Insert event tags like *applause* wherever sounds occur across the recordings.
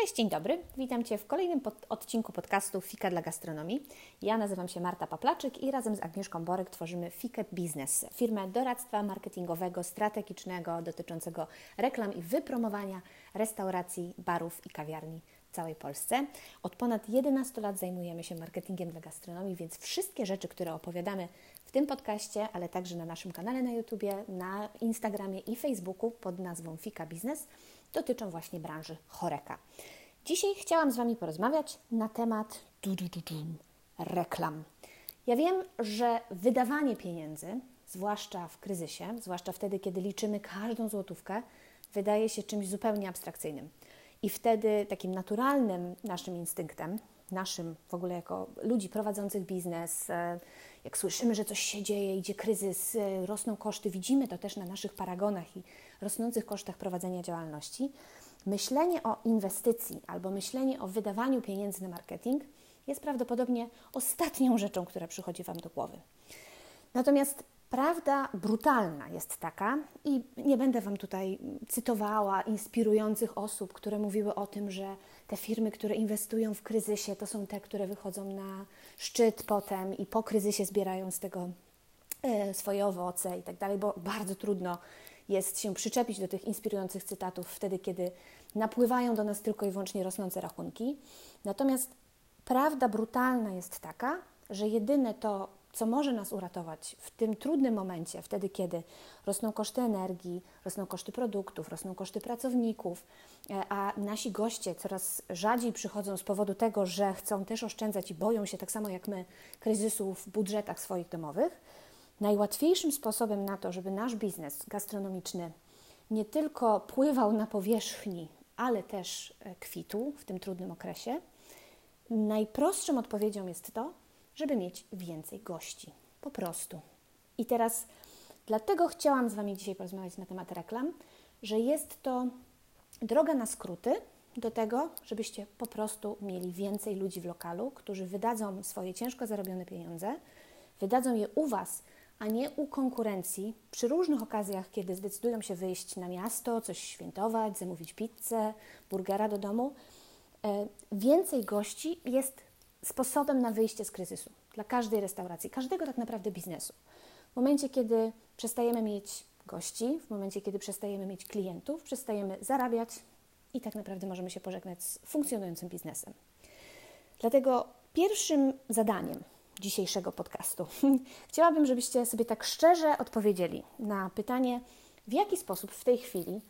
Cześć, dzień dobry. Witam Cię w kolejnym pod odcinku podcastu Fika dla Gastronomii. Ja nazywam się Marta Paplaczyk i razem z Agnieszką Borek tworzymy Fikę Biznes, firmę doradztwa marketingowego, strategicznego dotyczącego reklam i wypromowania restauracji, barów i kawiarni w całej Polsce. Od ponad 11 lat zajmujemy się marketingiem dla gastronomii, więc wszystkie rzeczy, które opowiadamy w tym podcaście, ale także na naszym kanale na YouTubie, na Instagramie i Facebooku pod nazwą Fika Biznes – dotyczą właśnie branży choreka. Dzisiaj chciałam z Wami porozmawiać na temat reklam. Ja wiem, że wydawanie pieniędzy, zwłaszcza w kryzysie, zwłaszcza wtedy, kiedy liczymy każdą złotówkę, wydaje się czymś zupełnie abstrakcyjnym. I wtedy takim naturalnym naszym instynktem, naszym w ogóle jako ludzi prowadzących biznes, e, jak słyszymy, że coś się dzieje, idzie kryzys, e, rosną koszty, widzimy to też na naszych paragonach i rosnących kosztach prowadzenia działalności, myślenie o inwestycji albo myślenie o wydawaniu pieniędzy na marketing jest prawdopodobnie ostatnią rzeczą, która przychodzi Wam do głowy. Natomiast prawda brutalna jest taka, i nie będę Wam tutaj cytowała inspirujących osób, które mówiły o tym, że te firmy, które inwestują w kryzysie, to są te, które wychodzą na szczyt potem i po kryzysie zbierają z tego e, swoje owoce i tak dalej, bo bardzo trudno jest się przyczepić do tych inspirujących cytatów wtedy, kiedy napływają do nas tylko i wyłącznie rosnące rachunki. Natomiast prawda brutalna jest taka, że jedyne to, co może nas uratować w tym trudnym momencie, wtedy kiedy rosną koszty energii, rosną koszty produktów, rosną koszty pracowników, e, a nasi goście coraz rzadziej przychodzą z powodu tego, że chcą też oszczędzać i boją się tak samo jak my kryzysu w budżetach swoich domowych, najłatwiejszym sposobem na to, żeby nasz biznes gastronomiczny nie tylko pływał na powierzchni, ale też e, kwitł w tym trudnym okresie, najprostszą odpowiedzią jest to, żeby mieć więcej gości. Po prostu. I teraz dlatego chciałam z Wami dzisiaj porozmawiać na temat reklam, że jest to droga na skróty do tego, żebyście po prostu mieli więcej ludzi w lokalu, którzy wydadzą swoje ciężko zarobione pieniądze, wydadzą je u Was a nie u konkurencji przy różnych okazjach, kiedy zdecydują się wyjść na miasto, coś świętować, zamówić pizzę, burgera do domu. E, więcej gości jest sposobem na wyjście z kryzysu dla każdej restauracji, każdego tak naprawdę biznesu. W momencie, kiedy przestajemy mieć gości, w momencie, kiedy przestajemy mieć klientów, przestajemy zarabiać i tak naprawdę możemy się pożegnać z funkcjonującym biznesem. Dlatego pierwszym zadaniem dzisiejszego podcastu. *laughs* Chciałabym, żebyście sobie tak szczerze odpowiedzieli na pytanie, w jaki sposób w tej chwili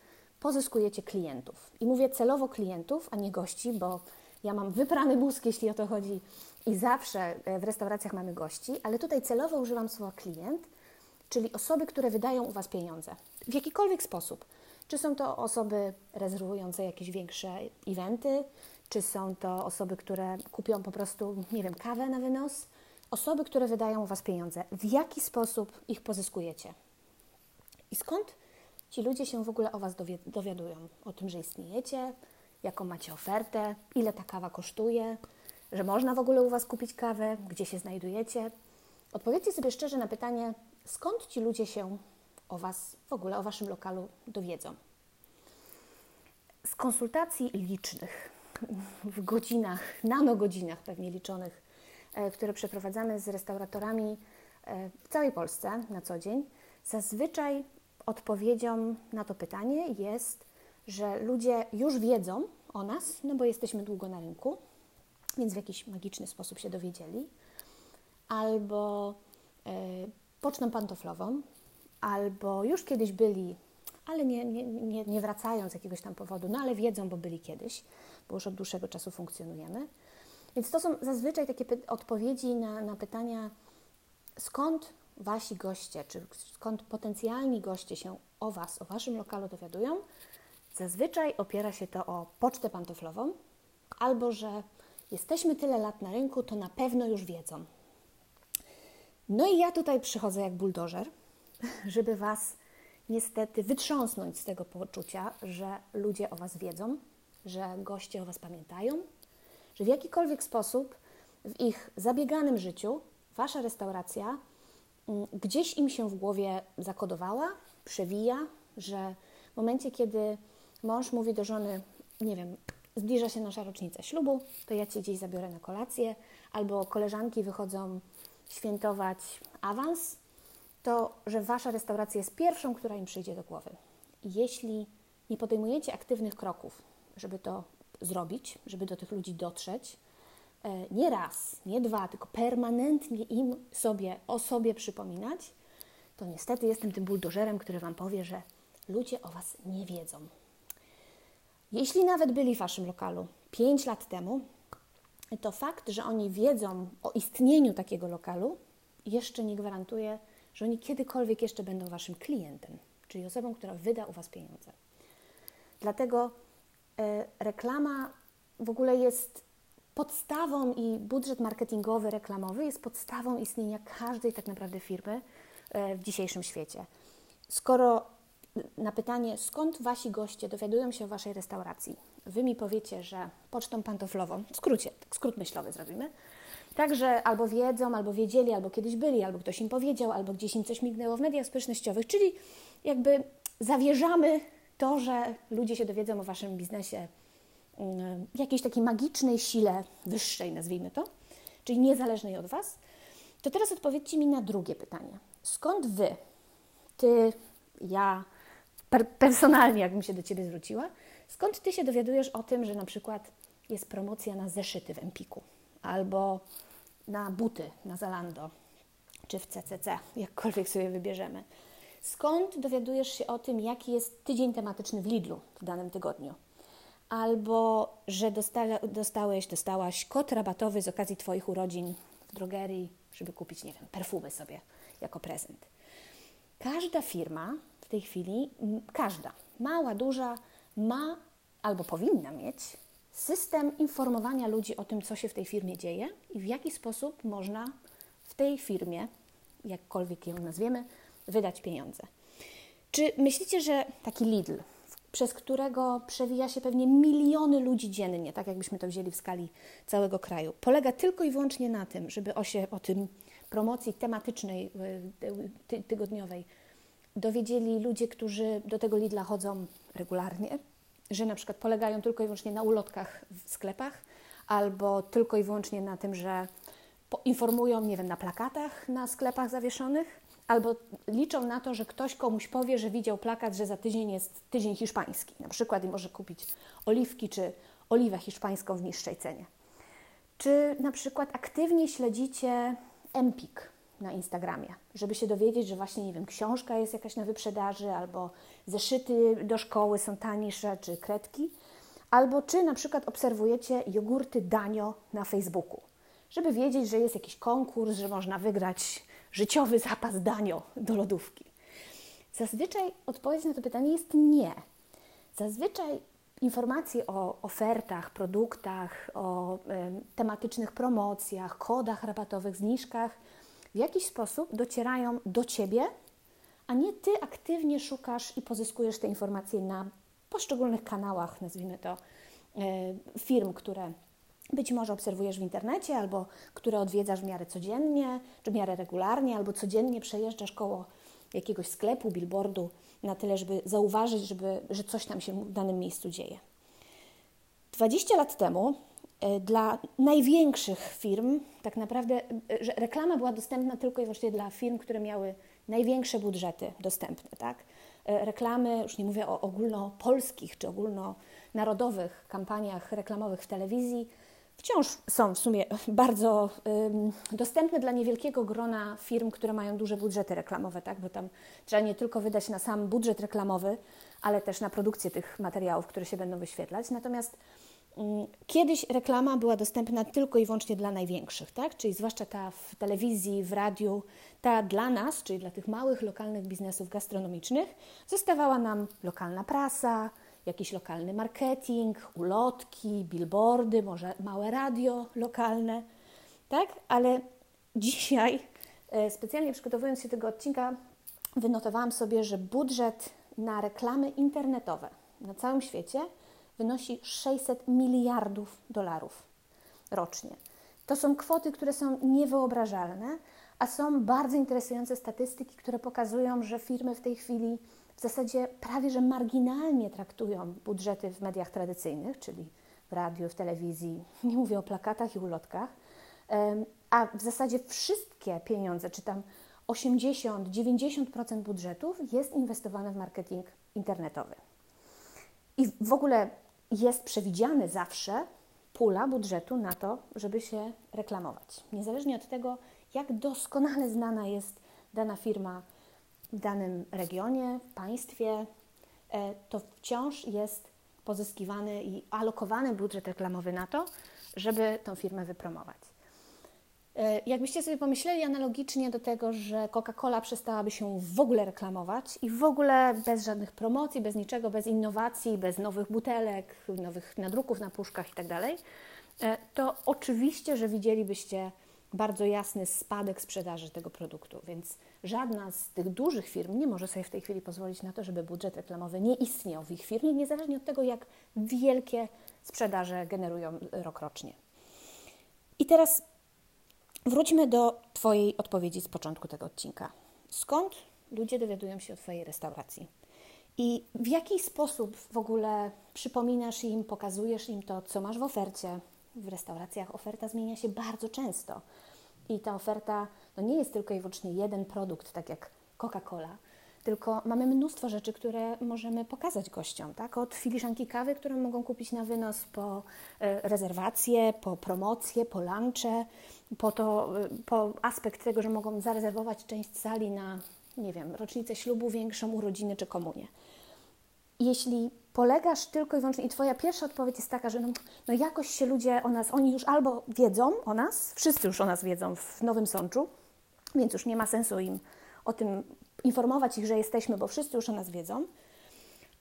pozyskujecie klientów. I mówię celowo klientów, a nie gości, bo ja mam wyprany mózg, jeśli o to chodzi, i zawsze e, w restauracjach mamy gości, ale tutaj celowo używam słowa klient, czyli osoby, które wydają u Was pieniądze w jakikolwiek sposób. Czy są to osoby rezerwujące jakieś większe eventy, czy są to osoby, które kupią po prostu, nie wiem, kawę na wynos, Osoby, które wydają u Was pieniądze, w jaki sposób ich pozyskujecie? I skąd ci ludzie się w ogóle o Was dowiadują? O tym, że istniejecie, jaką macie ofertę, ile ta kawa kosztuje, że można w ogóle u Was kupić kawę, gdzie się znajdujecie. Odpowiedzcie sobie szczerze na pytanie, skąd ci ludzie się o Was, w ogóle o Waszym lokalu dowiedzą. Z konsultacji licznych, w godzinach, nanogodzinach pewnie liczonych które przeprowadzamy z restauratorami e, w całej Polsce na co dzień, zazwyczaj odpowiedzią na to pytanie jest, że ludzie już wiedzą o nas, no bo jesteśmy długo na rynku, więc w jakiś magiczny sposób się dowiedzieli, albo e, pocztą pantoflową, albo już kiedyś byli, ale nie, nie, nie, nie wracają z jakiegoś tam powodu, no ale wiedzą, bo byli kiedyś, bo już od dłuższego czasu funkcjonujemy. Więc to są zazwyczaj takie odpowiedzi na, na pytania, skąd wasi goście, czy skąd potencjalni goście się o was, o waszym lokalu dowiadują. Zazwyczaj opiera się to o pocztę pantoflową, albo że jesteśmy tyle lat na rynku, to na pewno już wiedzą. No i ja tutaj przychodzę jak buldożer, *laughs* żeby was niestety wytrząsnąć z tego poczucia, że ludzie o was wiedzą, że goście o was pamiętają, że w jakikolwiek sposób w ich zabieganym życiu wasza restauracja mm, gdzieś im się w głowie zakodowała, przewija, że w momencie, kiedy mąż mówi do żony, nie wiem, zbliża się nasza rocznica ślubu, to ja Cię gdzieś zabiorę na kolację, albo koleżanki wychodzą świętować awans, to że Wasza restauracja jest pierwszą, która im przyjdzie do głowy. Jeśli nie podejmujecie aktywnych kroków, żeby to zrobić, żeby do tych ludzi dotrzeć, e, nie raz, nie dwa, tylko permanentnie im sobie, o sobie przypominać, to niestety jestem tym buldożerem, który Wam powie, że ludzie o Was nie wiedzą. Jeśli nawet byli w Waszym lokalu 5 lat temu, to fakt, że oni wiedzą o istnieniu takiego lokalu, jeszcze nie gwarantuje, że oni kiedykolwiek jeszcze będą Waszym klientem, czyli osobą, która wyda u Was pieniądze. Dlatego reklama w ogóle jest podstawą i budżet marketingowy, reklamowy jest podstawą istnienia każdej tak naprawdę firmy e, w dzisiejszym świecie. Skoro na pytanie, skąd wasi goście dowiadują się o waszej restauracji, wy mi powiecie, że pocztą pantoflową, w skrócie, skrót myślowy zrobimy, Także albo wiedzą, albo wiedzieli, albo kiedyś byli, albo ktoś im powiedział, albo gdzieś im coś mignęło w mediach społecznościowych, czyli jakby zawierzamy to, że ludzie się dowiedzą o waszym biznesie mm, jakiejś takiej magicznej sile wyższej, nazwijmy to, czyli niezależnej od was. To teraz odpowiedzcie mi na drugie pytanie. Skąd wy, ty, ja, per personalnie, jakbym się do ciebie zwróciła, skąd ty się dowiadujesz o tym, że na przykład jest promocja na zeszyty w Empiku albo na buty na Zalando czy w CCC, jakkolwiek sobie wybierzemy. Skąd dowiadujesz się o tym, jaki jest tydzień tematyczny w Lidlu w danym tygodniu? Albo, że dostałeś, dostałaś kod rabatowy z okazji Twoich urodzin w drogerii, żeby kupić, nie wiem, perfumy sobie jako prezent. Każda firma w tej chwili, każda, mała, duża, ma albo powinna mieć system informowania ludzi o tym, co się w tej firmie dzieje i w jaki sposób można w tej firmie, jakkolwiek ją nazwiemy, wydać pieniądze. Czy myślicie, że taki Lidl, przez którego przewija się pewnie miliony ludzi dziennie, tak jakbyśmy to wzięli w skali całego kraju, polega tylko i wyłącznie na tym, żeby o, się, o tym promocji tematycznej, ty, tygodniowej dowiedzieli ludzie, którzy do tego Lidla chodzą regularnie, że na przykład polegają tylko i wyłącznie na ulotkach w sklepach, albo tylko i wyłącznie na tym, że informują, nie wiem, na plakatach na sklepach zawieszonych, albo liczą na to, że ktoś komuś powie, że widział plakat, że za tydzień jest tydzień hiszpański, na przykład i może kupić oliwki czy oliwę hiszpańską w niższej cenie. Czy na przykład aktywnie śledzicie Empik, na Instagramie, żeby się dowiedzieć, że właśnie, nie wiem, książka jest jakaś na wyprzedaży, albo zeszyty do szkoły są tańsze, czy kredki, albo czy na przykład obserwujecie jogurty Danio na Facebooku, żeby wiedzieć, że jest jakiś konkurs, że można wygrać życiowy zapas Danio do lodówki. Zazwyczaj odpowiedź na to pytanie jest nie. Zazwyczaj informacje o ofertach, produktach, o tematycznych promocjach, kodach rabatowych, zniżkach w jakiś sposób docierają do ciebie, a nie ty aktywnie szukasz i pozyskujesz te informacje na poszczególnych kanałach, nazwijmy to, e, firm, które być może obserwujesz w internecie, albo które odwiedzasz w miarę codziennie, czy w miarę regularnie, albo codziennie przejeżdżasz koło jakiegoś sklepu, billboardu, na tyle, żeby zauważyć, żeby, że coś tam się w danym miejscu dzieje. 20 lat temu E, dla największych firm, tak naprawdę, e, że reklama była dostępna tylko i wyłącznie dla firm, które miały największe budżety dostępne. Tak? E, reklamy, już nie mówię o ogólnopolskich czy ogólnonarodowych kampaniach reklamowych w telewizji, wciąż są w sumie *laughs* bardzo dostępne dla niewielkiego grona firm, które mają duże budżety reklamowe, tak? bo tam trzeba nie tylko wydać na sam budżet reklamowy, ale też na produkcję tych materiałów, które się będą wyświetlać. Natomiast Mm, kiedyś reklama była dostępna tylko i wyłącznie dla największych, tak? czyli zwłaszcza ta w telewizji, w radiu, ta dla nas, czyli dla tych małych, lokalnych biznesów gastronomicznych, zostawała nam lokalna prasa, jakiś lokalny marketing, ulotki, billboardy, może małe radio lokalne, tak? Ale dzisiaj, e, specjalnie przygotowując się do tego odcinka, wynotowałam sobie, że budżet na reklamy internetowe na całym świecie – wynosi 600 miliardów dolarów rocznie. To są kwoty, które są niewyobrażalne, a są bardzo interesujące statystyki, które pokazują, że firmy w tej chwili w zasadzie prawie że marginalnie traktują budżety w mediach tradycyjnych, czyli w radiu, w telewizji, *laughs* nie mówię o plakatach i ulotkach, a w zasadzie wszystkie pieniądze, czy tam 80-90% budżetów jest inwestowane w marketing internetowy. I w ogóle jest przewidziany zawsze pula budżetu na to, żeby się reklamować. Niezależnie od tego, jak doskonale znana jest dana firma w danym regionie, państwie, e, to wciąż jest pozyskiwany i alokowany budżet reklamowy na to, żeby tą firmę wypromować. E, jakbyście sobie pomyśleli analogicznie do tego, że Coca-Cola przestałaby się w ogóle reklamować i w ogóle bez żadnych promocji, bez niczego, bez innowacji, bez nowych butelek, nowych nadruków na puszkach itd., tak e, to oczywiście, że widzielibyście bardzo jasny spadek sprzedaży tego produktu, więc żadna z tych dużych firm nie może sobie w tej chwili pozwolić na to, żeby budżet reklamowy nie istniał w ich firmie, niezależnie od tego, jak wielkie sprzedaże generują rokrocznie. I teraz wróćmy do Twojej odpowiedzi z początku tego odcinka. Skąd ludzie dowiadują się o Twojej restauracji? I w jaki sposób w ogóle przypominasz im, pokazujesz im to, co masz w ofercie, w restauracjach oferta zmienia się bardzo często. I ta oferta no nie jest tylko i wyłącznie jeden produkt, tak jak Coca-Cola, tylko mamy mnóstwo rzeczy, które możemy pokazać gościom, tak? Od filiżanki kawy, które mogą kupić na wynos, po e, rezerwacje, po promocje, po lunche, po, to, e, po aspekt tego, że mogą zarezerwować część sali na, nie wiem, rocznicę ślubu, większą urodziny czy komunię. Jeśli polegasz tylko i wyłącznie, i Twoja pierwsza odpowiedź jest taka, że no, no jakoś się ludzie o nas, oni już albo wiedzą o nas, wszyscy już o nas wiedzą w Nowym Sączu, więc już nie ma sensu im o tym informować ich, że jesteśmy, bo wszyscy już o nas wiedzą.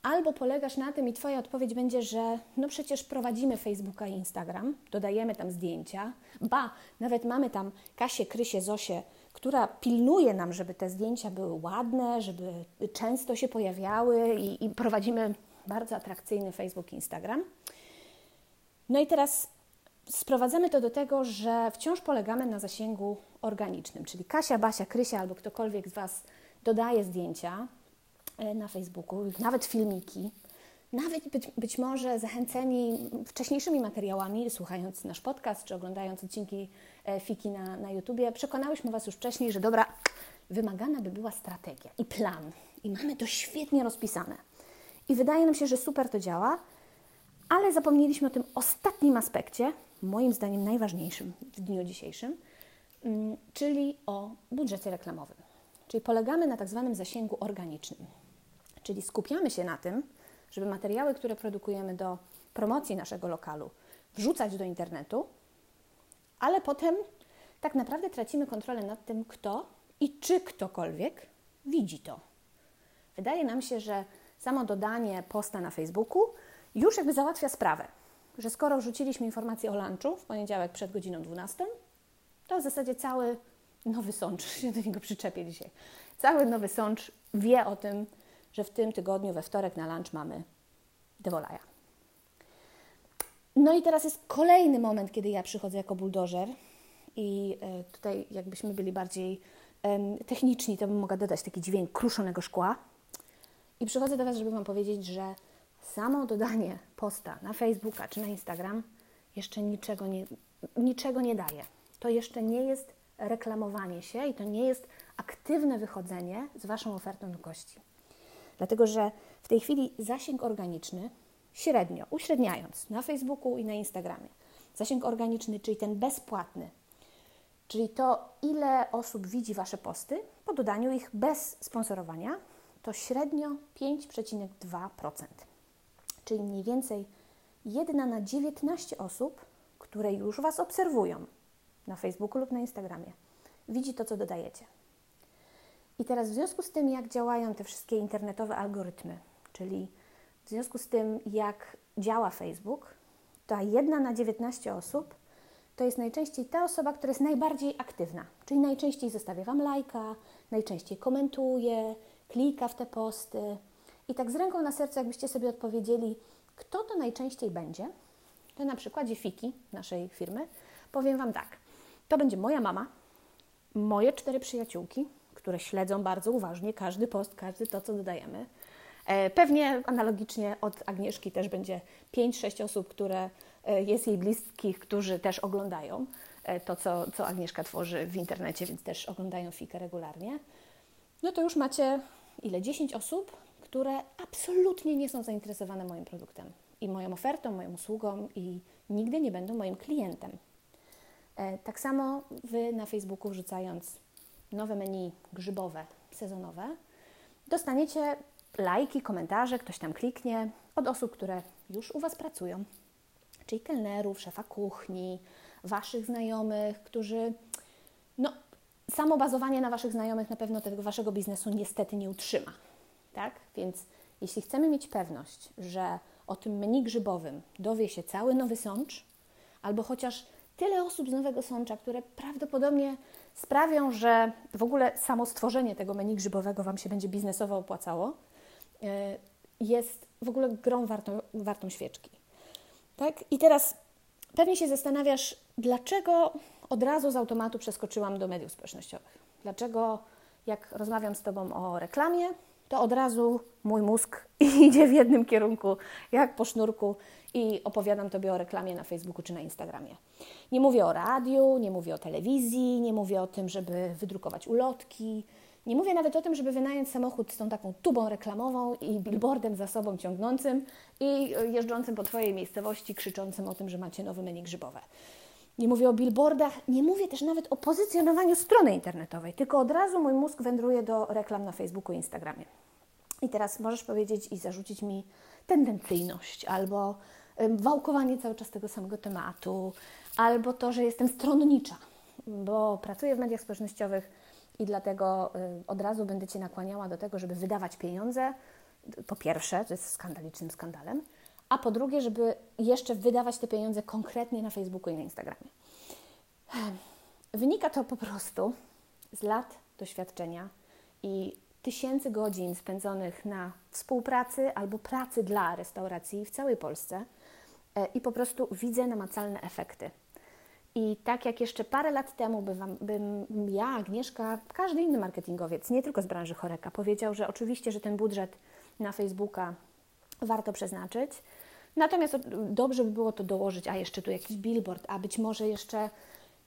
Albo polegasz na tym i Twoja odpowiedź będzie, że no przecież prowadzimy Facebooka i Instagram, dodajemy tam zdjęcia, ba, nawet mamy tam Kasię, Krysię, Zosię, która pilnuje nam, żeby te zdjęcia były ładne, żeby często się pojawiały i, i prowadzimy bardzo atrakcyjny Facebook Instagram. No i teraz sprowadzamy to do tego, że wciąż polegamy na zasięgu organicznym, czyli Kasia, Basia, Krysia albo ktokolwiek z Was dodaje zdjęcia e, na Facebooku, nawet filmiki, nawet być, być może zachęceni wcześniejszymi materiałami, słuchając nasz podcast czy oglądając odcinki e, Fiki na, na YouTubie, przekonałyśmy Was już wcześniej, że dobra, wymagana by była strategia i plan. I mamy to świetnie rozpisane. I wydaje nam się, że super to działa, ale zapomnieliśmy o tym ostatnim aspekcie, moim zdaniem najważniejszym w dniu dzisiejszym, mm, czyli o budżecie reklamowym. Czyli polegamy na tak zwanym zasięgu organicznym. Czyli skupiamy się na tym, żeby materiały, które produkujemy do promocji naszego lokalu, wrzucać do internetu, ale potem tak naprawdę tracimy kontrolę nad tym, kto i czy ktokolwiek widzi to. Wydaje nam się, że samo dodanie posta na Facebooku już jakby załatwia sprawę, że skoro wrzuciliśmy informację o lunchu w poniedziałek przed godziną 12, to w zasadzie cały Nowy Sącz, *laughs* się do niego przyczepię dzisiaj, cały Nowy Sącz wie o tym, że w tym tygodniu, we wtorek na lunch mamy Devolaja. No i teraz jest kolejny moment, kiedy ja przychodzę jako buldożer i e, tutaj jakbyśmy byli bardziej techniczni, to bym mogła dodać taki dźwięk kruszonego szkła. I przychodzę do Was, żeby Wam powiedzieć, że samo dodanie posta na Facebooka czy na Instagram jeszcze niczego nie, niczego nie daje. To jeszcze nie jest reklamowanie się i to nie jest aktywne wychodzenie z Waszą ofertą do gości. Dlatego, że w tej chwili zasięg organiczny średnio, uśredniając na Facebooku i na Instagramie, zasięg organiczny, czyli ten bezpłatny, czyli to, ile osób widzi Wasze posty, po dodaniu ich bez sponsorowania, to średnio 5,2%. Czyli mniej więcej 1 na 19 osób, które już Was obserwują na Facebooku lub na Instagramie, widzi to, co dodajecie. I teraz w związku z tym, jak działają te wszystkie internetowe algorytmy, czyli w związku z tym, jak działa Facebook, ta jedna na 19 osób to jest najczęściej ta osoba, która jest najbardziej aktywna, czyli najczęściej zostawia Wam lajka, najczęściej komentuje, klika w te posty. I tak z ręką na sercu, jakbyście sobie odpowiedzieli, kto to najczęściej będzie, to na przykładzie Fiki, naszej firmy, powiem Wam tak. To będzie moja mama, moje cztery przyjaciółki, które śledzą bardzo uważnie każdy post, każdy to, co dodajemy. E, pewnie analogicznie od Agnieszki też będzie 5-6 osób, które e, jest jej bliskich, którzy też oglądają e, to, co, co Agnieszka tworzy w internecie, więc też oglądają Fikę regularnie, no to już macie ile? 10 osób, które absolutnie nie są zainteresowane moim produktem i moją ofertą, moją usługą i nigdy nie będą moim klientem. Tak samo Wy na Facebooku wrzucając nowe menu grzybowe, sezonowe, dostaniecie lajki, komentarze, ktoś tam kliknie od osób, które już u Was pracują, czyli kelnerów, szefa kuchni, Waszych znajomych, którzy, no, samo bazowanie na Waszych znajomych na pewno tego Waszego biznesu niestety nie utrzyma, tak? Więc jeśli chcemy mieć pewność, że o tym menu grzybowym dowie się cały Nowy Sącz, albo chociaż tyle osób z Nowego Sącza, które prawdopodobnie sprawią, że w ogóle samo stworzenie tego menu grzybowego Wam się będzie biznesowo opłacało, e, jest w ogóle grą wartą, wartą świeczki. Tak? I teraz pewnie się zastanawiasz, dlaczego od razu z automatu przeskoczyłam do mediów społecznościowych. Dlaczego, jak rozmawiam z Tobą o reklamie, to od razu mój mózg *laughs* idzie w jednym kierunku, jak po sznurku, i opowiadam Tobie o reklamie na Facebooku czy na Instagramie. Nie mówię o radiu, nie mówię o telewizji, nie mówię o tym, żeby wydrukować ulotki, nie mówię nawet o tym, żeby wynająć samochód z tą taką tubą reklamową i billboardem za sobą ciągnącym i jeżdżącym po Twojej miejscowości, krzyczącym o tym, że macie nowe menu grzybowe. Nie mówię o billboardach, nie mówię też nawet o pozycjonowaniu strony internetowej, tylko od razu mój mózg wędruje do reklam na Facebooku i Instagramie. I teraz możesz powiedzieć i zarzucić mi tendencyjność albo wałkowanie cały czas tego samego tematu, albo to, że jestem stronnicza, bo pracuję w mediach społecznościowych i dlatego od razu będę Cię nakłaniała do tego, żeby wydawać pieniądze. Po pierwsze, to jest skandalicznym skandalem, a po drugie, żeby jeszcze wydawać te pieniądze konkretnie na Facebooku i na Instagramie. Wynika to po prostu z lat doświadczenia i tysięcy godzin spędzonych na współpracy albo pracy dla restauracji w całej Polsce e, i po prostu widzę namacalne efekty. I tak jak jeszcze parę lat temu bym ja, Agnieszka, każdy inny marketingowiec, nie tylko z branży choreka, powiedział, że oczywiście, że ten budżet na Facebooka warto przeznaczyć. Natomiast dobrze by było to dołożyć, a jeszcze tu jakiś billboard, a być może jeszcze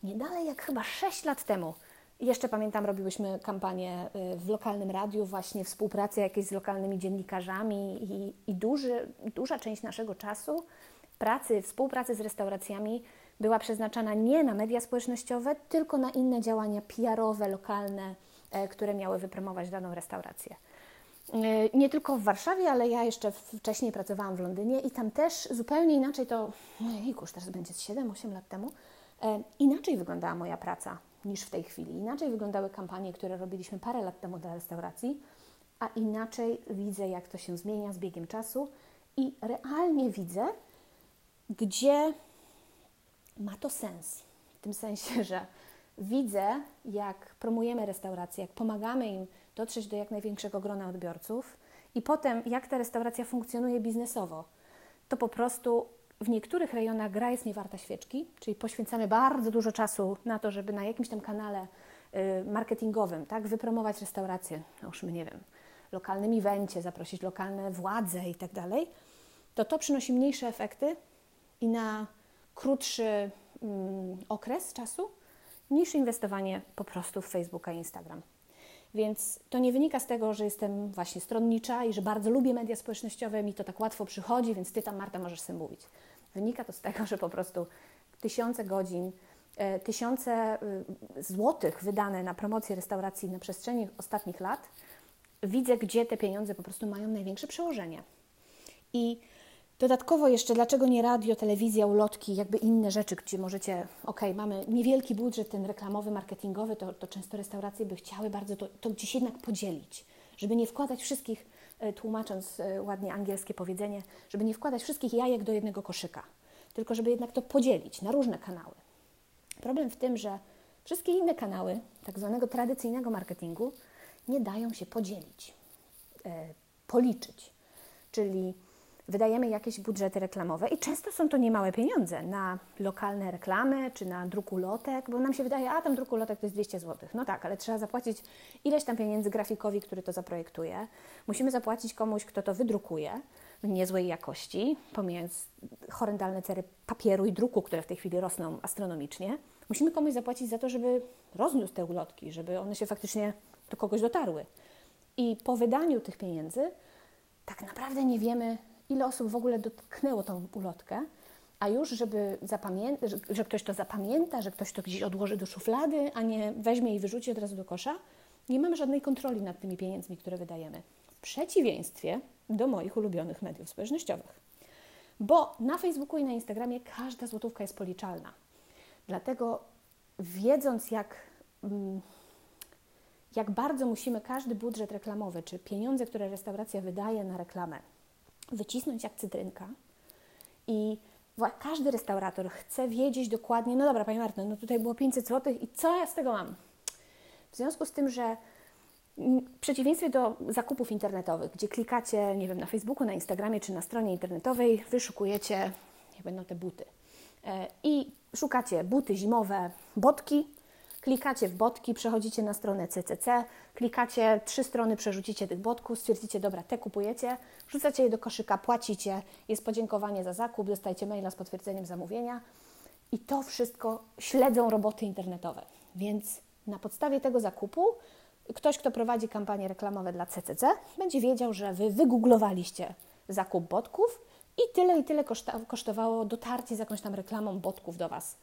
nie dalej jak chyba 6 lat temu. Jeszcze pamiętam, robiłyśmy kampanię y, w lokalnym radiu, właśnie współpracy jakieś z lokalnymi dziennikarzami i, i duży, duża część naszego czasu pracy, współpracy z restauracjami była przeznaczana nie na media społecznościowe, tylko na inne działania PR-owe, lokalne, e, które miały wypromować daną restaurację. E, nie tylko w Warszawie, ale ja jeszcze wcześniej pracowałam w Londynie i tam też zupełnie inaczej to, jejku, już teraz będzie 7-8 lat temu, e, inaczej wyglądała moja praca niż w tej chwili. Inaczej wyglądały kampanie, które robiliśmy parę lat temu dla restauracji, a inaczej widzę, jak to się zmienia z biegiem czasu i realnie widzę, gdzie ma to sens. W tym sensie, *laughs* że widzę, jak promujemy restauracje, jak pomagamy im dotrzeć do jak największego grona odbiorców i potem, jak ta restauracja funkcjonuje biznesowo. To po prostu w niektórych rejonach gra jest niewarta świeczki, czyli poświęcamy bardzo dużo czasu na to, żeby na jakimś tam kanale y, marketingowym tak, wypromować restaurację, no już my nie wiem, lokalnym evencie, zaprosić lokalne władze i tak dalej, to to przynosi mniejsze efekty i na krótszy mm, okres czasu niż inwestowanie po prostu w Facebooka i Instagram. Więc to nie wynika z tego, że jestem właśnie stronnicza i że bardzo lubię media społecznościowe, mi to tak łatwo przychodzi, więc ty tam, Marta, możesz sobie mówić. Wynika to z tego, że po prostu tysiące godzin, e, tysiące e, złotych wydane na promocję restauracji na przestrzeni ostatnich lat, widzę, gdzie te pieniądze po prostu mają największe przełożenie. I Dodatkowo jeszcze, dlaczego nie radio, telewizja, ulotki, jakby inne rzeczy, gdzie możecie, ok, mamy niewielki budżet ten reklamowy, marketingowy, to, to często restauracje by chciały bardzo to, to gdzieś jednak podzielić, żeby nie wkładać wszystkich, e, tłumacząc e, ładnie angielskie powiedzenie, żeby nie wkładać wszystkich jajek do jednego koszyka, tylko żeby jednak to podzielić na różne kanały. Problem w tym, że wszystkie inne kanały tak zwanego tradycyjnego marketingu nie dają się podzielić, e, policzyć. Czyli wydajemy jakieś budżety reklamowe i często są to niemałe pieniądze na lokalne reklamy czy na druk ulotek, bo nam się wydaje, a tam druk ulotek to jest 200 zł. No tak, ale trzeba zapłacić ileś tam pieniędzy grafikowi, który to zaprojektuje. Musimy zapłacić komuś, kto to wydrukuje. niezłej jakości, pomijając horrendalne cery papieru i druku, które w tej chwili rosną astronomicznie, musimy komuś zapłacić za to, żeby rozniósł te ulotki, żeby one się faktycznie do kogoś dotarły. I po wydaniu tych pieniędzy tak naprawdę nie wiemy, ile osób w ogóle dotknęło tą ulotkę, a już, żeby że, że ktoś to zapamięta, że ktoś to gdzieś odłoży do szuflady, a nie weźmie i wyrzuci od razu do kosza, nie mamy żadnej kontroli nad tymi pieniędzmi, które wydajemy. W przeciwieństwie do moich ulubionych mediów społecznościowych. Bo na Facebooku i na Instagramie każda złotówka jest policzalna. Dlatego wiedząc, jak, mm, jak bardzo musimy każdy budżet reklamowy, czy pieniądze, które restauracja wydaje na reklamę, wycisnąć jak cytrynka i każdy restaurator chce wiedzieć dokładnie, no dobra, Pani Marta, no tutaj było 500 zł i co ja z tego mam? W związku z tym, że w przeciwieństwie do zakupów internetowych, gdzie klikacie, nie wiem, na Facebooku, na Instagramie czy na stronie internetowej, wyszukujecie, jak będą te buty. E, I szukacie buty zimowe, botki, klikacie w botki, przechodzicie na stronę CCC, klikacie trzy strony, przerzucicie tych botków, stwierdzicie, dobra, te kupujecie, wrzucacie je do koszyka, płacicie, jest podziękowanie za zakup, dostajecie maila z potwierdzeniem zamówienia i to wszystko śledzą roboty internetowe. Więc na podstawie tego zakupu ktoś, kto prowadzi kampanie reklamowe dla CCC, będzie wiedział, że Wy wygooglowaliście zakup botków i tyle i tyle kosztowało dotarcie z jakąś tam reklamą botków do Was.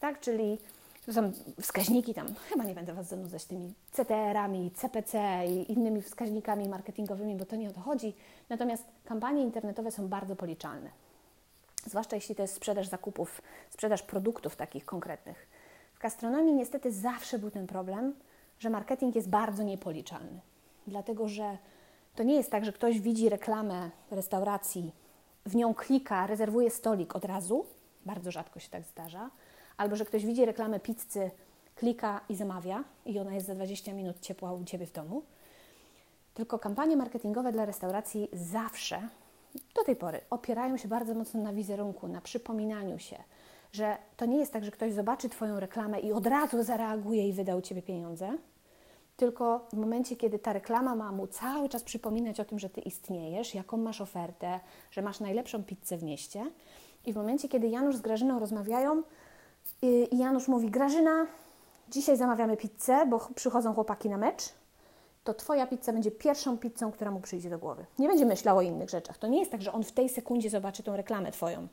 Tak, czyli to są wskaźniki tam, chyba nie będę Was zanudzać tymi CTR-ami, CPC i innymi wskaźnikami marketingowymi, bo to nie o to chodzi. Natomiast kampanie internetowe są bardzo policzalne. Zwłaszcza jeśli to jest sprzedaż zakupów, sprzedaż produktów takich konkretnych. W gastronomii niestety zawsze był ten problem, że marketing jest bardzo niepoliczalny. Dlatego, że to nie jest tak, że ktoś widzi reklamę restauracji, w nią klika, rezerwuje stolik od razu, bardzo rzadko się tak zdarza, albo że ktoś widzi reklamę pizzy, klika i zamawia i ona jest za 20 minut ciepła u Ciebie w domu. Tylko kampanie marketingowe dla restauracji zawsze, do tej pory, opierają się bardzo mocno na wizerunku, na przypominaniu się, że to nie jest tak, że ktoś zobaczy Twoją reklamę i od razu zareaguje i wyda u Ciebie pieniądze, tylko w momencie, kiedy ta reklama ma mu cały czas przypominać o tym, że Ty istniejesz, jaką masz ofertę, że masz najlepszą pizzę w mieście i w momencie, kiedy Janusz z Grażyną rozmawiają i Janusz mówi, Grażyna, dzisiaj zamawiamy pizzę, bo przychodzą chłopaki na mecz, to Twoja pizza będzie pierwszą pizzą, która mu przyjdzie do głowy. Nie będzie myślał o innych rzeczach. To nie jest tak, że on w tej sekundzie zobaczy tą reklamę Twoją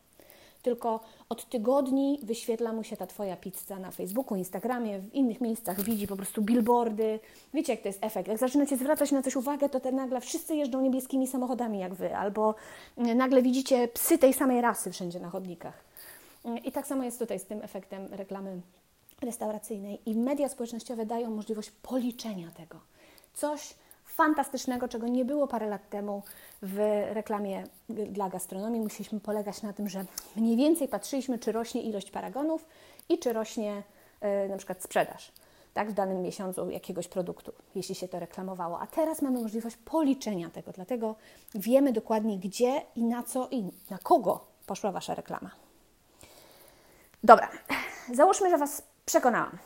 tylko od tygodni wyświetla mu się ta Twoja pizza na Facebooku, Instagramie, w innych miejscach, widzi po prostu billboardy. Wiecie, jak to jest efekt. Jak zaczynacie zwracać na coś uwagę, to te nagle wszyscy jeżdżą niebieskimi samochodami jak Wy, albo mm, nagle widzicie psy tej samej rasy wszędzie na chodnikach. I tak samo jest tutaj z tym efektem reklamy restauracyjnej. I media społecznościowe dają możliwość policzenia tego. Coś, fantastycznego, czego nie było parę lat temu w reklamie dla gastronomii. Musieliśmy polegać na tym, że mniej więcej patrzyliśmy, czy rośnie ilość paragonów i czy rośnie y, na przykład sprzedaż tak, w danym miesiącu jakiegoś produktu, jeśli się to reklamowało. A teraz mamy możliwość policzenia tego, dlatego wiemy dokładnie, gdzie i na co i na kogo poszła Wasza reklama. Dobra, załóżmy, że Was przekonałam,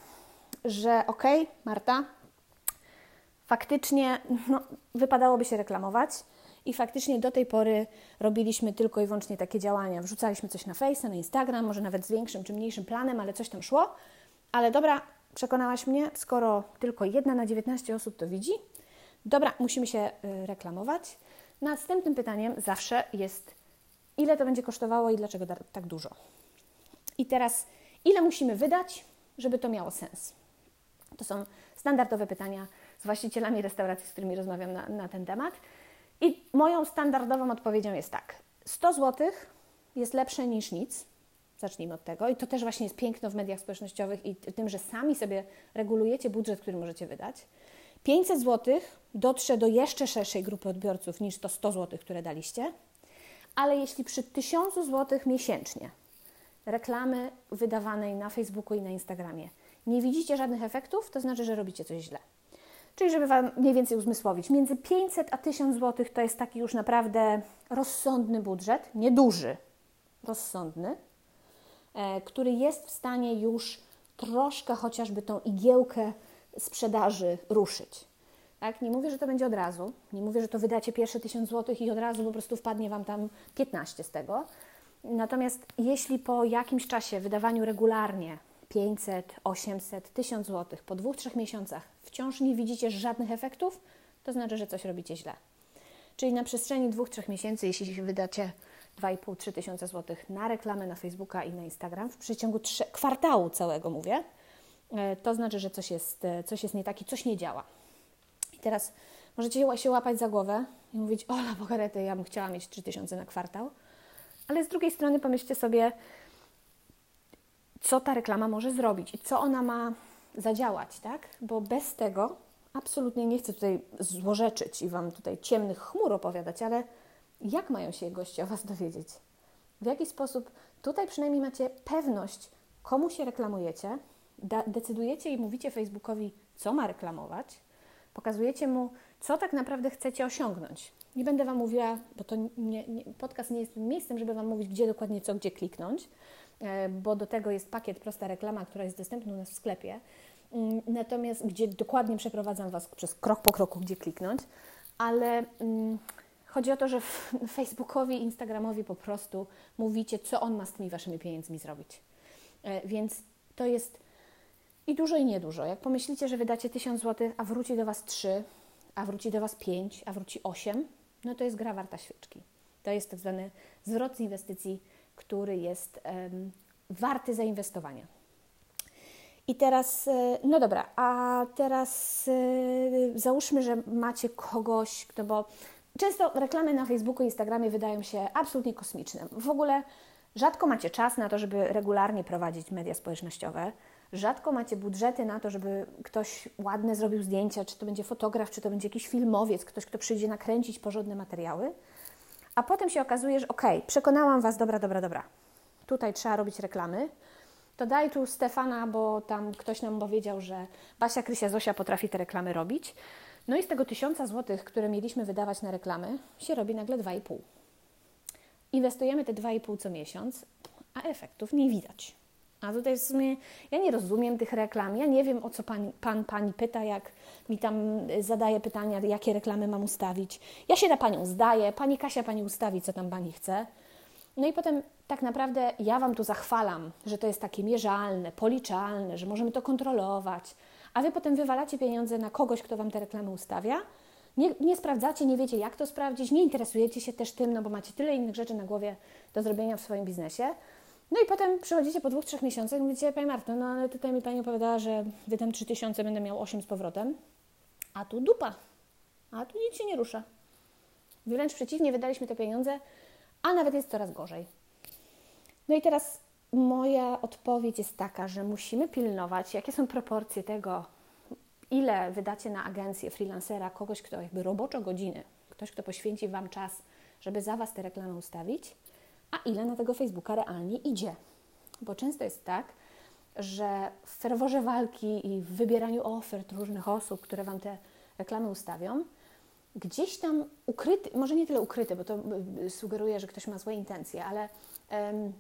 że ok, Marta, faktycznie no, wypadałoby się reklamować i faktycznie do tej pory robiliśmy tylko i wyłącznie takie działania. Wrzucaliśmy coś na Face, na Instagram, może nawet z większym czy mniejszym planem, ale coś tam szło. Ale dobra, przekonałaś mnie, skoro tylko jedna na 19 osób to widzi, dobra, musimy się y, reklamować. Następnym pytaniem zawsze jest, ile to będzie kosztowało i dlaczego tak dużo. I teraz, ile musimy wydać, żeby to miało sens? To są standardowe pytania z właścicielami restauracji, z którymi rozmawiam na, na ten temat. I moją standardową odpowiedzią jest tak: 100 zł jest lepsze niż nic. Zacznijmy od tego. I to też właśnie jest piękno w mediach społecznościowych i tym, że sami sobie regulujecie budżet, który możecie wydać. 500 zł dotrze do jeszcze szerszej grupy odbiorców niż to 100 zł, które daliście. Ale jeśli przy 1000 zł miesięcznie reklamy wydawanej na Facebooku i na Instagramie nie widzicie żadnych efektów, to znaczy, że robicie coś źle. Czyli, żeby Wam mniej więcej uzmysłowić, między 500 a 1000 zł to jest taki już naprawdę rozsądny budżet, nieduży, rozsądny, e, który jest w stanie już troszkę chociażby tą igiełkę sprzedaży ruszyć. Tak? Nie mówię, że to będzie od razu. Nie mówię, że to wydacie pierwsze 1000 zł i od razu po prostu wpadnie Wam tam 15 z tego. Natomiast jeśli po jakimś czasie wydawaniu regularnie 500, 800, 1000 zł po dwóch, trzech miesiącach wciąż nie widzicie żadnych efektów, to znaczy, że coś robicie źle. Czyli na przestrzeni dwóch, trzech miesięcy, jeśli wydacie 2,5-3 tysiące złotych na reklamę na Facebooka i na Instagram w przeciągu kwartału całego mówię, e, to znaczy, że coś jest, e, coś jest nie tak i coś nie działa. I teraz możecie się łapać za głowę i mówić, ola bogarety, ja bym chciała mieć 3 tysiące na kwartał, ale z drugiej strony pomyślcie sobie, co ta reklama może zrobić i co ona ma zadziałać, tak? Bo bez tego absolutnie nie chcę tutaj złorzeczyć i Wam tutaj ciemnych chmur opowiadać, ale jak mają się goście o Was *laughs* dowiedzieć? W jaki sposób tutaj przynajmniej macie pewność, komu się reklamujecie, decydujecie i mówicie Facebookowi, co ma reklamować, pokazujecie mu, co tak naprawdę chcecie osiągnąć. Nie będę Wam mówiła, bo to nie, nie, podcast nie jest tym miejscem, żeby Wam mówić, gdzie dokładnie co, gdzie kliknąć, e, bo do tego jest pakiet Prosta Reklama, która jest dostępna u nas w sklepie. Mm, natomiast gdzie dokładnie przeprowadzam Was przez krok po kroku, gdzie kliknąć, ale mm, chodzi o to, że *laughs* Facebookowi, Instagramowi po prostu mówicie, co on ma z tymi Waszymi pieniędzmi zrobić. E, więc to jest i dużo, i niedużo. Jak pomyślicie, że wydacie 1000 zł, a wróci do Was 3, a wróci do Was 5, a wróci 8, no to jest gra warta świeczki. To jest tak zwany zwrot z inwestycji, który jest um, warty zainwestowania. I teraz, e, no dobra, a teraz e, załóżmy, że macie kogoś, kto, bo często reklamy na Facebooku i Instagramie wydają się absolutnie kosmiczne. W ogóle rzadko macie czas na to, żeby regularnie prowadzić media społecznościowe. Rzadko macie budżety na to, żeby ktoś ładne zrobił zdjęcia, czy to będzie fotograf, czy to będzie jakiś filmowiec, ktoś, kto przyjdzie nakręcić porządne materiały. A potem się okazuje, że okej, okay, przekonałam Was, dobra, dobra, dobra, tutaj trzeba robić reklamy, to daj tu Stefana, bo tam ktoś nam powiedział, że Basia, Krysia, Zosia potrafi te reklamy robić. No i z tego tysiąca złotych, które mieliśmy wydawać na reklamy, się robi nagle 2,5. Inwestujemy te 2,5 co miesiąc, a efektów nie widać. A tutaj w sumie ja nie rozumiem tych reklam, ja nie wiem o co pan, pan pani pyta, jak mi tam zadaje pytania, jakie reklamy mam ustawić. Ja się na panią zdaję, pani Kasia pani ustawi, co tam pani chce. No i potem tak naprawdę ja Wam tu zachwalam, że to jest takie mierzalne, policzalne, że możemy to kontrolować, a Wy potem wywalacie pieniądze na kogoś, kto Wam te reklamy ustawia. Nie, nie sprawdzacie, nie wiecie jak to sprawdzić, nie interesujecie się też tym, no bo macie tyle innych rzeczy na głowie do zrobienia w swoim biznesie. No i potem przychodzicie po dwóch, trzech miesiącach i mówicie, Pani Marto, no ale tutaj mi Pani opowiadała, że wydam 3000, będę miał 8 z powrotem, a tu dupa, a tu nic się nie rusza. Wręcz przeciwnie, wydaliśmy te pieniądze, a nawet jest coraz gorzej. No i teraz moja odpowiedź jest taka, że musimy pilnować, jakie są proporcje tego, ile wydacie na agencję freelancera, kogoś, kto jakby roboczo godziny, ktoś, kto poświęci Wam czas, żeby za Was te reklamy ustawić, a ile na tego Facebooka realnie idzie. Bo często jest tak, że w ferworze walki i w wybieraniu ofert różnych osób, które Wam te reklamy ustawią, gdzieś tam ukryty, może nie tyle ukryty, bo to y, sugeruje, że ktoś ma złe intencje, ale um,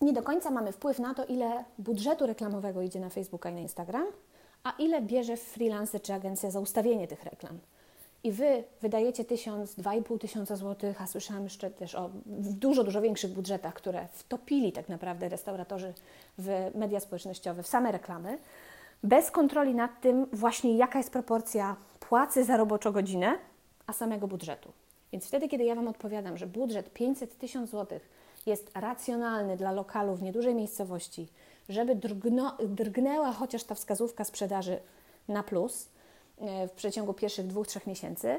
nie do końca mamy wpływ na to, ile budżetu reklamowego idzie na Facebooka i na Instagram, a ile bierze freelancer czy agencja za ustawienie tych reklam. I Wy wydajecie tysiąc, dwa i pół tysiąca złotych, a słyszałam jeszcze też o dużo, dużo większych budżetach, które wtopili tak naprawdę restauratorzy w media społecznościowe, w same reklamy, bez kontroli nad tym właśnie jaka jest proporcja płacy za roboczą godzinę, a samego budżetu. Więc wtedy, kiedy ja Wam odpowiadam, że budżet 500 tysiąc złotych jest racjonalny dla lokalu w niedużej miejscowości, żeby drgno, drgnęła chociaż ta wskazówka sprzedaży na plus w przeciągu pierwszych dwóch, trzech miesięcy,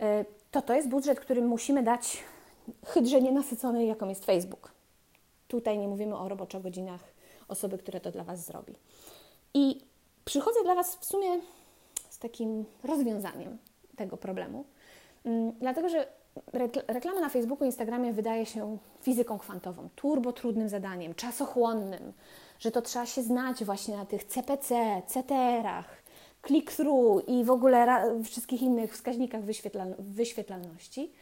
e, to to jest budżet, który musimy dać hydrze nienasyconej, jaką jest Facebook. Tutaj nie mówimy o roboczo godzinach osoby, które to dla Was zrobi. I przychodzę dla Was w sumie z takim rozwiązaniem tego problemu, mm, dlatego że reklama na Facebooku i Instagramie wydaje się fizyką kwantową, turbo trudnym zadaniem, czasochłonnym, że to trzeba się znać właśnie na tych CPC, CTR-ach, click-through i w ogóle wszystkich innych wskaźnikach wyświetlal wyświetlalności.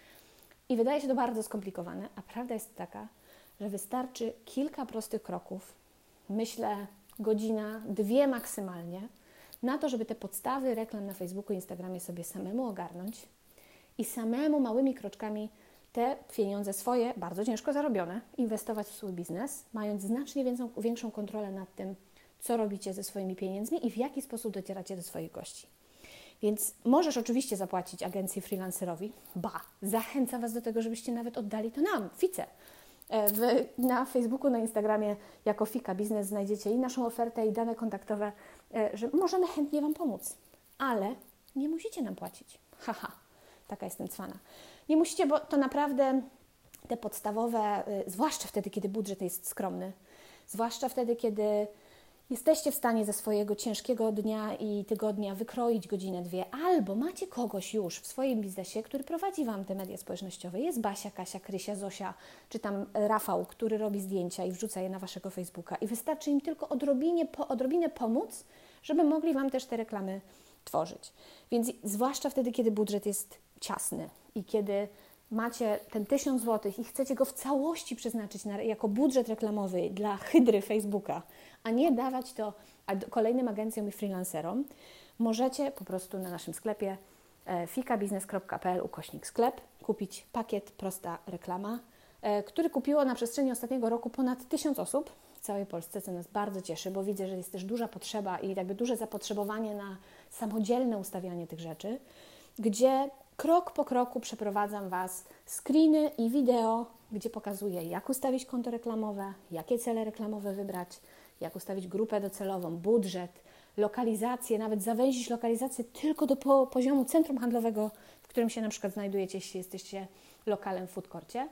I wydaje się to bardzo skomplikowane, a prawda jest taka, że wystarczy kilka prostych kroków, myślę godzina, dwie maksymalnie, na to, żeby te podstawy reklam na Facebooku i Instagramie sobie samemu ogarnąć i samemu małymi kroczkami te pieniądze swoje, bardzo ciężko zarobione, inwestować w swój biznes, mając znacznie większą, większą kontrolę nad tym, co robicie ze swoimi pieniędzmi i w jaki sposób docieracie do swoich gości. Więc możesz oczywiście zapłacić agencji freelancerowi, ba, zachęcam Was do tego, żebyście nawet oddali to nam, Fice. E, w, na Facebooku, na Instagramie jako Fika Biznes znajdziecie i naszą ofertę, i dane kontaktowe, e, że możemy chętnie Wam pomóc, ale nie musicie nam płacić. Haha, taka jestem cwana. Nie musicie, bo to naprawdę te podstawowe, y, zwłaszcza wtedy, kiedy budżet jest skromny, zwłaszcza wtedy, kiedy jesteście w stanie ze swojego ciężkiego dnia i tygodnia wykroić godzinę, dwie, albo macie kogoś już w swoim biznesie, który prowadzi Wam te media społecznościowe. Jest Basia, Kasia, Krysia, Zosia, czy tam Rafał, który robi zdjęcia i wrzuca je na Waszego Facebooka. I wystarczy im tylko odrobinie, po, odrobinę pomóc, żeby mogli Wam też te reklamy tworzyć. Więc zwłaszcza wtedy, kiedy budżet jest ciasny i kiedy macie ten 1000 zł i chcecie go w całości przeznaczyć na, jako budżet reklamowy dla hydry Facebooka, a nie dawać to kolejnym agencjom i freelancerom, możecie po prostu na naszym sklepie e, fikabiznes.pl ukośnik sklep kupić pakiet prosta reklama, e, który kupiło na przestrzeni ostatniego roku ponad 1000 osób. W całej Polsce, co nas bardzo cieszy, bo widzę, że jest też duża potrzeba i jakby duże zapotrzebowanie na samodzielne ustawianie tych rzeczy, gdzie krok po kroku przeprowadzam Was screeny i wideo, gdzie pokazuję, jak ustawić konto reklamowe, jakie cele reklamowe wybrać, jak ustawić grupę docelową, budżet, lokalizację, nawet zawęzić lokalizację tylko do po poziomu centrum handlowego, w którym się na przykład znajdujecie, jeśli jesteście lokalem w food courcie.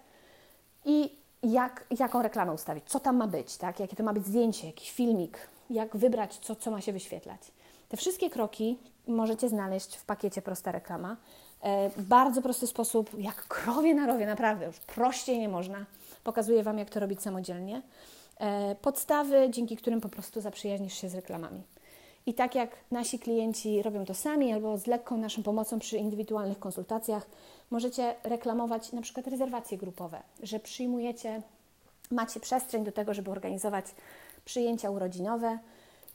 I jak, jaką reklamę ustawić, co tam ma być, tak? jakie to ma być zdjęcie, jakiś filmik, jak wybrać, co, co ma się wyświetlać. Te wszystkie kroki możecie znaleźć w pakiecie Prosta Reklama. E, bardzo prosty sposób, jak krowie na rowie, naprawdę już prościej nie można. Pokazuję Wam, jak to robić samodzielnie. E, podstawy, dzięki którym po prostu zaprzyjaźnisz się z reklamami. I tak jak nasi klienci robią to sami albo z lekką naszą pomocą przy indywidualnych konsultacjach, możecie reklamować na przykład rezerwacje grupowe, że przyjmujecie, macie przestrzeń do tego, żeby organizować przyjęcia urodzinowe,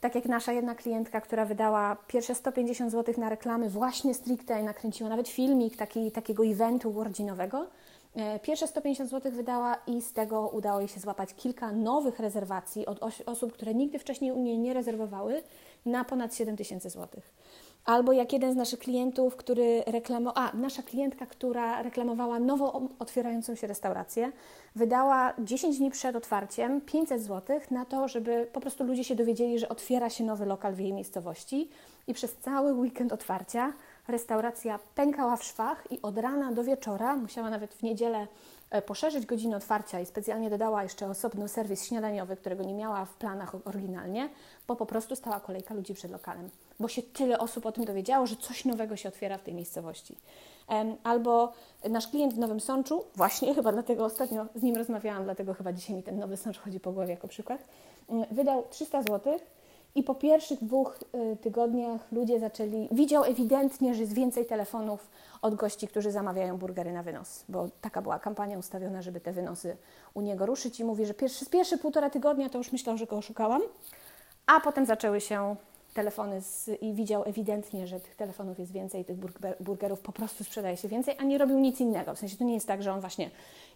tak jak nasza jedna klientka, która wydała pierwsze 150 zł na reklamy właśnie stricte i nakręciła nawet filmik taki, takiego eventu urodzinowego. E, pierwsze 150 zł wydała i z tego udało jej się złapać kilka nowych rezerwacji od osób, które nigdy wcześniej u niej nie rezerwowały na ponad 7 tysięcy złotych. Albo jak jeden z naszych klientów, który reklamował, a nasza klientka, która reklamowała nowo otwierającą się restaurację, wydała 10 dni przed otwarciem 500 zł na to, żeby po prostu ludzie się dowiedzieli, że otwiera się nowy lokal w jej miejscowości i przez cały weekend otwarcia restauracja pękała w szwach i od rana do wieczora, musiała nawet w niedzielę e, poszerzyć godzinę otwarcia i specjalnie dodała jeszcze osobny serwis śniadaniowy, którego nie miała w planach oryginalnie, bo po prostu stała kolejka ludzi przed lokalem, bo się tyle osób o tym dowiedziało, że coś nowego się otwiera w tej miejscowości. Albo nasz klient w Nowym Sączu, właśnie *laughs* chyba dlatego ostatnio z nim rozmawiałam, dlatego chyba dzisiaj mi ten Nowy Sącz chodzi po głowie jako przykład, mm, wydał 300 zł i po pierwszych dwóch y, tygodniach ludzie zaczęli, widział ewidentnie, że jest więcej telefonów od gości, którzy zamawiają burgery na wynos, bo taka była kampania ustawiona, żeby te wynosy u niego ruszyć i mówi, że pierwszy, z pierwsze półtora tygodnia to już myślał, że go oszukałam, a potem zaczęły się telefony z, i widział ewidentnie, że tych telefonów jest więcej, tych burgerów po prostu sprzedaje się więcej, a nie robił nic innego. W sensie to nie jest tak, że on właśnie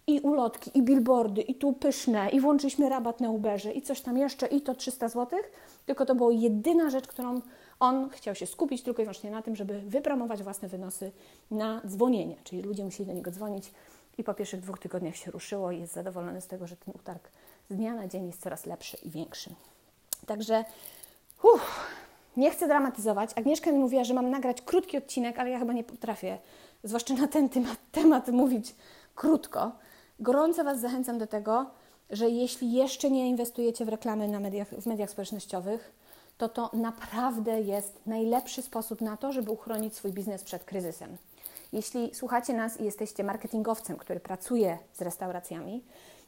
i ulotki, i billboardy, i tu pyszne, i włączyliśmy rabat na Uberze, i coś tam jeszcze, i to 300 zł, tylko to była jedyna rzecz, którą on chciał się skupić tylko i wyłącznie na tym, żeby wypromować własne wynosy na dzwonienie, czyli ludzie musieli do niego dzwonić i po pierwszych dwóch tygodniach się ruszyło i jest zadowolony z tego, że ten utarg z dnia na dzień jest coraz lepszy i większy. Także uff, nie chcę dramatyzować. Agnieszka mi mówiła, że mam nagrać krótki odcinek, ale ja chyba nie potrafię, zwłaszcza na ten temat, temat mówić krótko. Gorąco Was zachęcam do tego, że jeśli jeszcze nie inwestujecie w reklamy na mediach, w mediach społecznościowych, to to naprawdę jest najlepszy sposób na to, żeby uchronić swój biznes przed kryzysem. Jeśli słuchacie nas i jesteście marketingowcem, który pracuje z restauracjami,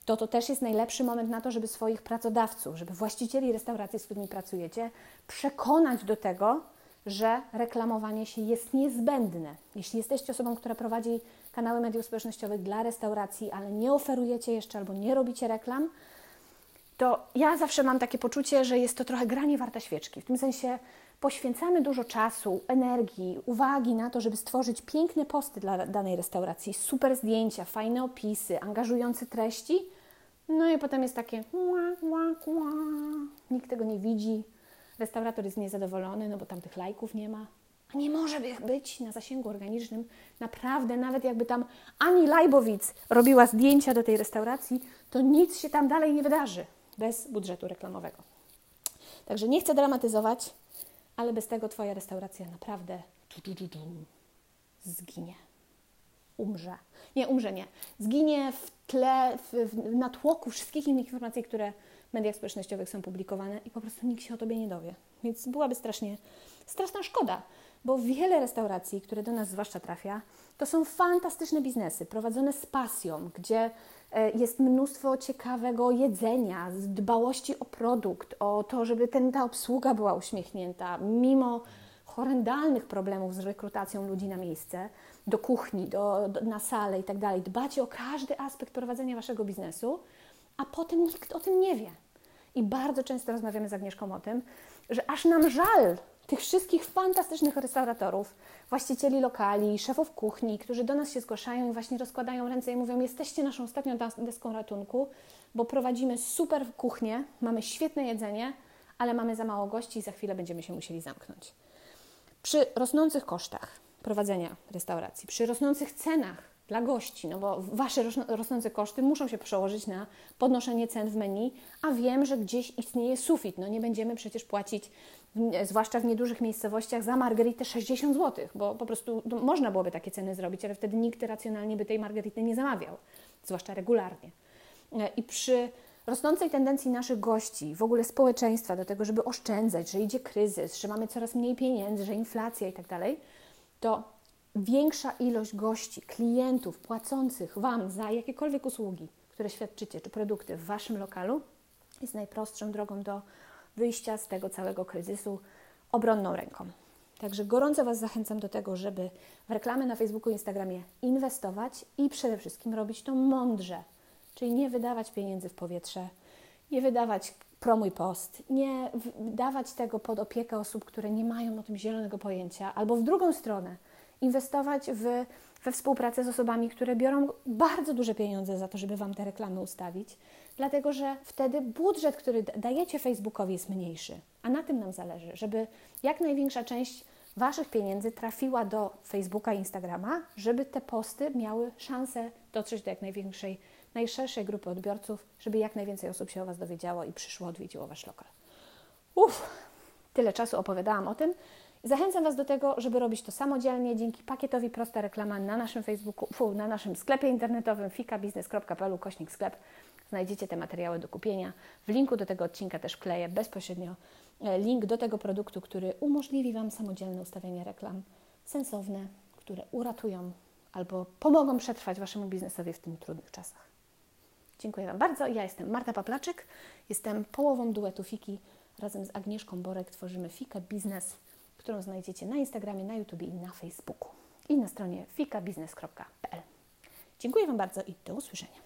to to też jest najlepszy moment na to, żeby swoich pracodawców, żeby właścicieli restauracji, z którymi pracujecie, przekonać do tego, że reklamowanie się jest niezbędne. Jeśli jesteście osobą, która prowadzi kanały mediów społecznościowych dla restauracji, ale nie oferujecie jeszcze albo nie robicie reklam, to ja zawsze mam takie poczucie, że jest to trochę granie warta świeczki. W tym sensie poświęcamy dużo czasu, energii, uwagi na to, żeby stworzyć piękne posty dla danej restauracji, super zdjęcia, fajne opisy, angażujące treści, no i potem jest takie nikt tego nie widzi, restaurator jest niezadowolony, no bo tam tych lajków nie ma. A nie może być na zasięgu organicznym. Naprawdę, nawet jakby tam Ani Lajbowic robiła zdjęcia do tej restauracji, to nic się tam dalej nie wydarzy bez budżetu reklamowego. Także nie chcę dramatyzować, ale bez tego Twoja restauracja naprawdę zginie. Umrze. Nie, umrze nie. Zginie w tle, w, w natłoku wszystkich innych informacji, które w mediach społecznościowych są publikowane i po prostu nikt się o Tobie nie dowie. Więc byłaby strasznie, straszna szkoda, bo wiele restauracji, które do nas zwłaszcza trafia, to są fantastyczne biznesy, prowadzone z pasją, gdzie e, jest mnóstwo ciekawego jedzenia, dbałości o produkt, o to, żeby ten, ta obsługa była uśmiechnięta, mimo horrendalnych problemów z rekrutacją ludzi na miejsce, do kuchni, do, do, na salę i tak dalej. Dbacie o każdy aspekt prowadzenia waszego biznesu, a potem nikt o tym nie wie. I bardzo często rozmawiamy z Agnieszką o tym, że aż nam żal tych wszystkich fantastycznych restauratorów, właścicieli lokali, szefów kuchni, którzy do nas się zgłaszają i właśnie rozkładają ręce i mówią: Jesteście naszą ostatnią deską ratunku, bo prowadzimy super kuchnię, mamy świetne jedzenie, ale mamy za mało gości i za chwilę będziemy się musieli zamknąć. Przy rosnących kosztach prowadzenia restauracji, przy rosnących cenach dla gości, no bo Wasze rosnące koszty muszą się przełożyć na podnoszenie cen w menu, a wiem, że gdzieś istnieje sufit. No nie będziemy przecież płacić, zwłaszcza w niedużych miejscowościach, za margaritę 60 zł, bo po prostu można byłoby takie ceny zrobić, ale wtedy nikt racjonalnie by tej margarity nie zamawiał, zwłaszcza regularnie. E, I przy rosnącej tendencji naszych gości, w ogóle społeczeństwa do tego, żeby oszczędzać, że idzie kryzys, że mamy coraz mniej pieniędzy, że inflacja i tak dalej, to większa ilość gości, klientów płacących Wam za jakiekolwiek usługi, które świadczycie, czy produkty w Waszym lokalu, jest najprostszą drogą do wyjścia z tego całego kryzysu obronną ręką. Także gorąco Was zachęcam do tego, żeby w reklamy na Facebooku i Instagramie inwestować i przede wszystkim robić to mądrze, czyli nie wydawać pieniędzy w powietrze, nie wydawać promuj post, nie dawać tego pod opiekę osób, które nie mają o tym zielonego pojęcia, albo w drugą stronę, inwestować w, we współpracę z osobami, które biorą bardzo duże pieniądze za to, żeby Wam te reklamy ustawić, dlatego że wtedy budżet, który dajecie Facebookowi jest mniejszy, a na tym nam zależy, żeby jak największa część Waszych pieniędzy trafiła do Facebooka i Instagrama, żeby te posty miały szansę dotrzeć do jak największej, najszerszej grupy odbiorców, żeby jak najwięcej osób się o Was dowiedziało i przyszło, odwiedziło Wasz lokal. Uff, tyle czasu opowiadałam o tym. Zachęcam Was do tego, żeby robić to samodzielnie dzięki pakietowi Prosta Reklama na naszym Facebooku, fu, na naszym sklepie internetowym fikabiznes.pl kośnik sklep. Znajdziecie te materiały do kupienia. W linku do tego odcinka też wkleję bezpośrednio e, link do tego produktu, który umożliwi Wam samodzielne ustawianie reklam sensowne, które uratują albo pomogą przetrwać Waszemu biznesowi w tym trudnych czasach. Dziękuję Wam bardzo. Ja jestem Marta Paplaczyk, jestem połową duetu Fiki. Razem z Agnieszką Borek tworzymy Fika Biznes którą znajdziecie na Instagramie, na YouTube i na Facebooku i na stronie fikabiznes.pl. Dziękuję Wam bardzo i do usłyszenia.